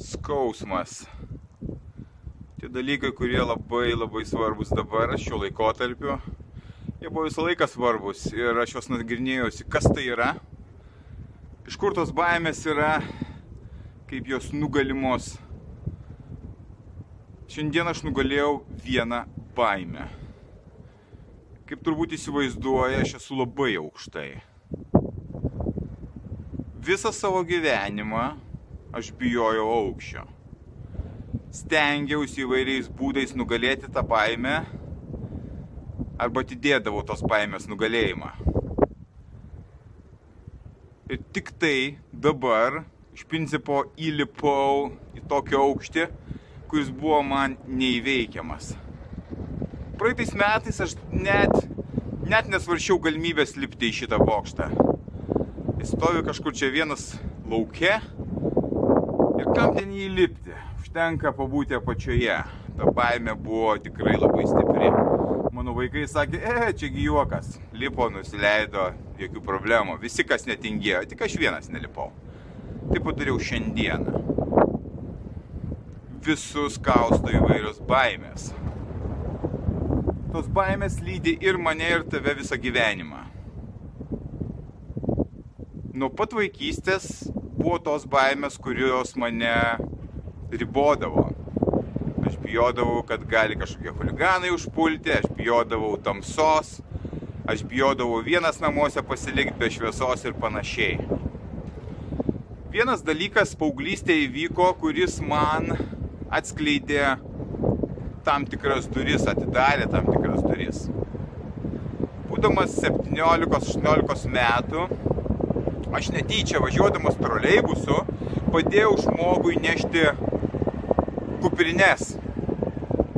skausmas. Tie dalykai, kurie labai labai svarbus dabar, šiuo laikotarpiu, jie buvo visą laiką svarbus ir aš juos nagrinėjausi, kas tai yra, iš kur tos baimės yra, kaip jos nugalimos. Šiandien aš nugalėjau vieną baimę. Kaip turbūt įsivaizduoja, aš esu labai aukštai visą savo gyvenimą aš bijojau aukščio. Stengiausi įvairiais būdais nugalėti tą baimę arba atidėdavau tos baimės nugalėjimą. Ir tik tai dabar iš principo įlipau į tokį aukštį, kuris buvo man neįveikiamas. Praeitais metais aš net, net nesvaršiau galimybės lipti į šitą bokštą Jis stovi kažkur čia vienas lauke kam ten jį lipti? Užtenka pabūti apačioje. Ta baime buvo tikrai labai stipri. Mano vaikai sakė, e, čiagi juokas. Lipo, nusileido, jokių problemų. Visi, kas netingėjo, tik aš vienas nelipau. Taip padariau šiandieną. Visus kausto įvairios baimės. Tos baimės lydi ir mane, ir tave visą gyvenimą nuo pat vaikystės buvo tos baimės, kurios mane ribodavo. Aš bijodavau, kad gali kažkokie huliganai užpulti, aš bijodavau tamsos, aš bijodavau vienas namuose pasilikti be šviesos ir panašiai. Vienas dalykas paauglystėje įvyko, kuris man atskleidė tam tikras duris, atidarė tam tikras duris. Būdamas 17-18 metų, aš netyčia važiuodamas troleibusu padėjau žmogui nešti kuprinės.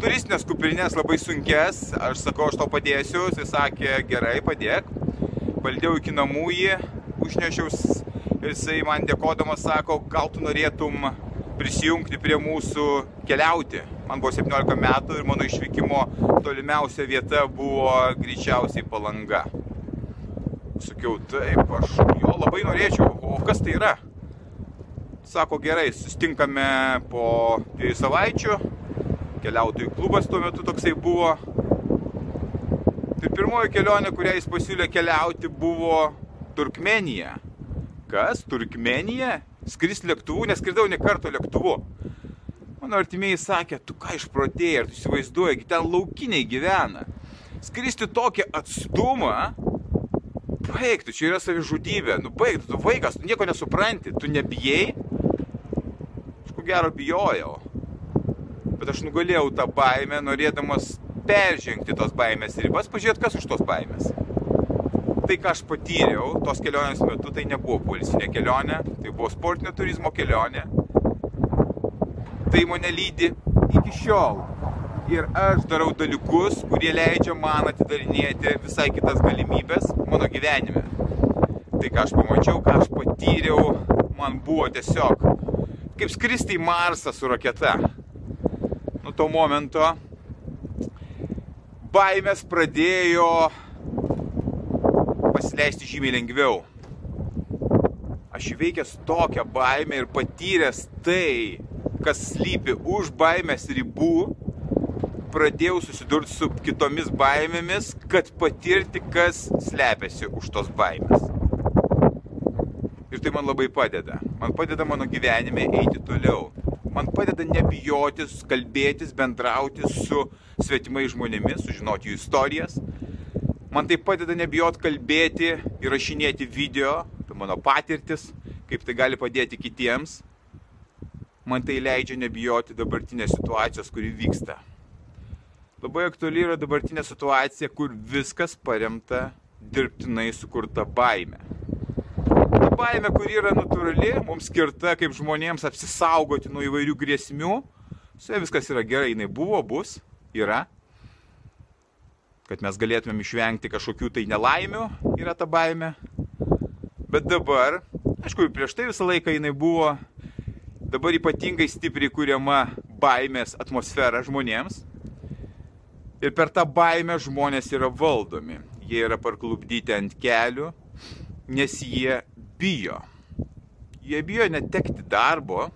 Turistinės kuprinės labai sunkes, aš sakau, aš to padėsiu, jis sakė, gerai, padėk. Valdėjau iki namų jį, užnešiau ir jisai man dėkodamas sako, gal tu norėtum prisijungti prie mūsų keliauti. Man buvo 17 metų ir mano išvykimo tolimiausia vieta buvo greičiausiai palanga. Sakiau, taip, aš jo labai norėčiau, o kas tai yra? Sako, gerai, sustinkame po dviejų savaičių, keliautojų klubas tuo metu toksai buvo. Tai pirmoji kelionė, kurią jis pasiūlė keliauti, buvo Turkmenija. Kas? Turkmenija? Skris lėktuvu, neskridau ne karto lėktuvu. Mano artimieji sakė, tu ką išprotėjai, ar tu įsivaizduoji, ten laukiniai gyvena. Skristi tokį atstumą, baig, tu čia yra savižudybė, nu baig, tu vaikas, tu nieko nesupranti, tu nebijai. Aš ko gero bijojau. Bet aš nugalėjau tą baimę, norėdamas peržengti tos baimės ribas, pažiūrėt, kas už tos baimės. Tai, ką aš patyriau tos kelionės metu, tai nebuvo policinė kelionė, tai buvo sportinio turizmo kelionė. Tai mane lydi iki šiol ir aš darau dalykus, kurie leidžia man atidarinėti visai kitas galimybės mano gyvenime. Tai ką aš pamačiau, ką aš patyriau, man buvo tiesiog kaip skristi į Marsą su raketa. Nuo to momento baimės pradėjo pasileisti žymiai lengviau. Aš įveikęs tokią baimę ir patyręs tai, kas slypi už baimės ribų, pradėjau susidurti su kitomis baimėmis, kad patirti, kas slepiasi už tos baimės. Ir tai man labai padeda. Man padeda mano gyvenime eiti toliau. Man padeda nebijotis, kalbėtis, bendrauti su svetimai žmonėmis, sužinoti jų istorijas. Man tai padeda nebijot kalbėti, įrašinėti video, apie mano patirtis, kaip tai gali padėti kitiems. Man tai leidžia nebijoti dabartinės situacijos, kuri vyksta. Labai aktuali yra dabartinė situacija, kur viskas paremta dirbtinai sukurta baime. Ta baime, kuri yra natūrali, mums skirta kaip žmonėms apsisaugoti nuo įvairių grėsmių, su ja viskas yra gerai, jinai buvo, bus, yra. Kad mes galėtumėm išvengti kažkokių tai nelaimių, yra ta baime. Bet dabar, aišku, prieš tai visą laiką jinai buvo, dabar ypatingai stipriai kuriama baimės atmosfera žmonėms. Ir per tą baimę žmonės yra valdomi. Jie yra parklubdyti ant kelių, nes jie bijo. Jie bijo netekti darbo,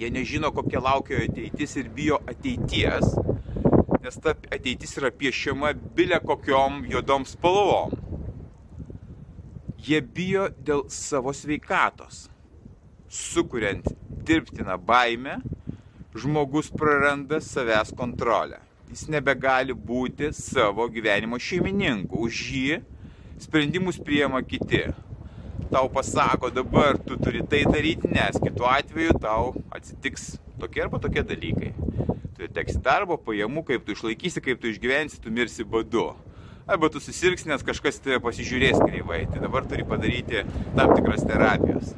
jie nežino, kokia laukia ateitis ir bijo ateities, nes ta ateitis yra piešiama bilė kokiom juodom spalvom. Jie bijo dėl savo sveikatos. Sukuriant dirbtiną baimę, žmogus praranda savęs kontrolę. Jis nebegali būti savo gyvenimo šeimininku. Už jį sprendimus priema kiti. Tau pasako, dabar tu turi tai daryti, nes kitu atveju tau atsitiks tokie arba tokie dalykai. Tu teksi darbo, pajamų, kaip tu išlaikysi, kaip tu išgyvensi, tu mirsi badu. Arba tu susirgs, nes kažkas tave pasižiūrės kreivai. Tai dabar turi padaryti tam tikras terapijas.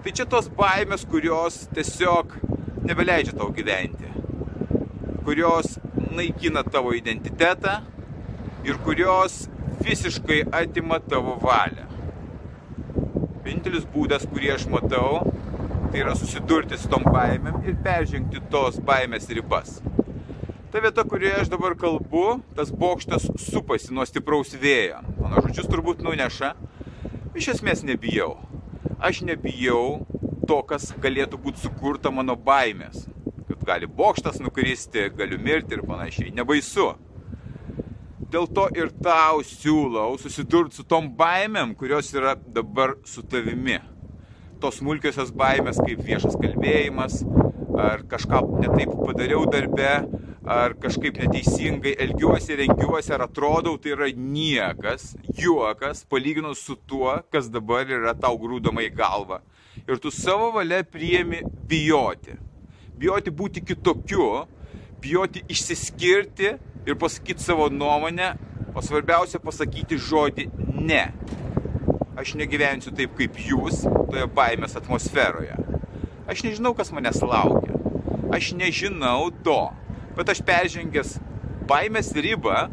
Tai čia tos baimės, kurios tiesiog nebeleidžia tau gyventi. Kurios naikina tavo identitetą ir kurios visiškai atima tavo valią. Vienintelis būdas, kurį aš matau, tai yra susidurti su tom baimėm ir peržengti tos baimės ribas. Ta vieta, kurioje aš dabar kalbu, tas bokštas supasi nuo stipraus vėjo. Mano žodžius turbūt nuneša. Iš esmės nebijau. Aš nebijau to, kas galėtų būti sukurta mano baimės. Gali bokštas nukristi, galiu mirti ir panašiai. Nebaisu dėl to ir tau siūlau susidurti su tom baimėm, kurios yra dabar su tavimi. Tos smulkiosios baimės kaip viešas kalbėjimas, ar kažką netaip padariau darbe, ar kažkaip neteisingai elgiuosi, rengiuosi, ar atrodau, tai yra niekas, juokas, palyginus su tuo, kas dabar yra tau grūdama į galvą. Ir tu savo valia priemi bijoti. Bijoti būti kitokiu, bijoti išsiskirti ir pasakyti savo nuomonę, o svarbiausia pasakyti žodį ne. Aš negyvensiu taip kaip jūs toje baimės atmosferoje. Aš nežinau, kas manęs laukia. Aš nežinau to. Bet aš peržengęs baimės ribą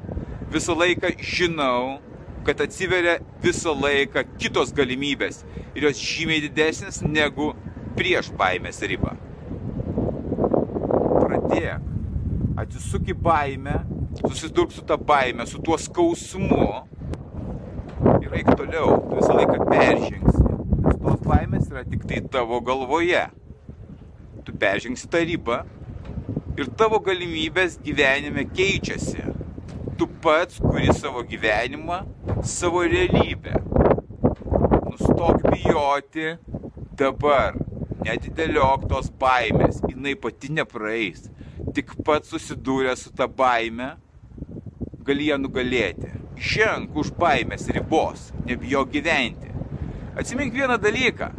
visą laiką žinau, kad atsiveria visą laiką kitos galimybės ir jos žymiai didesnės negu prieš baimės ribą. Pradėk. Atsisuk į baimę susidurk su ta baime, su tuo skausmu ir eik toliau, tu visą laiką peržengsi, nes tos baimės yra tik tai tavo galvoje. Tu peržengsi tą ribą ir tavo galimybės gyvenime keičiasi. Tu pats kuri savo gyvenimą, savo realybę. Nustok bijoti dabar. Netidėliok tos baimės, jinai pati nepraeis. Tik pats susidūrė su ta baime, gali ją nugalėti. Ženk už baimės ribos, nebijo gyventi. Atsimink vieną dalyką.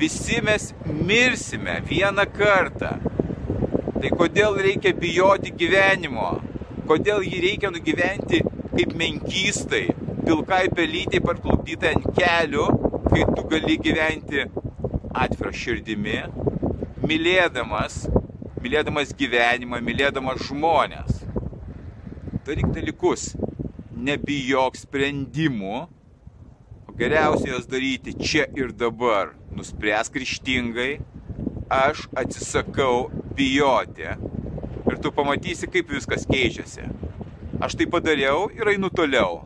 Visi mes mirsime vieną kartą. Tai kodėl reikia bijoti gyvenimo? Kodėl jį reikia nugyventi kaip menkystai, pilkai pelytai parklupdytai ant kelių, kai tu gali gyventi atvirą širdimi, mylėdamas, mylėdamas gyvenimą, mylėdamas žmonės daryk dalykus, nebijok sprendimų, o geriausia juos daryti čia ir dabar. Nuspręsk ryštingai, aš atsisakau bijoti. Ir tu pamatysi, kaip viskas keičiasi. Aš tai padariau ir einu toliau.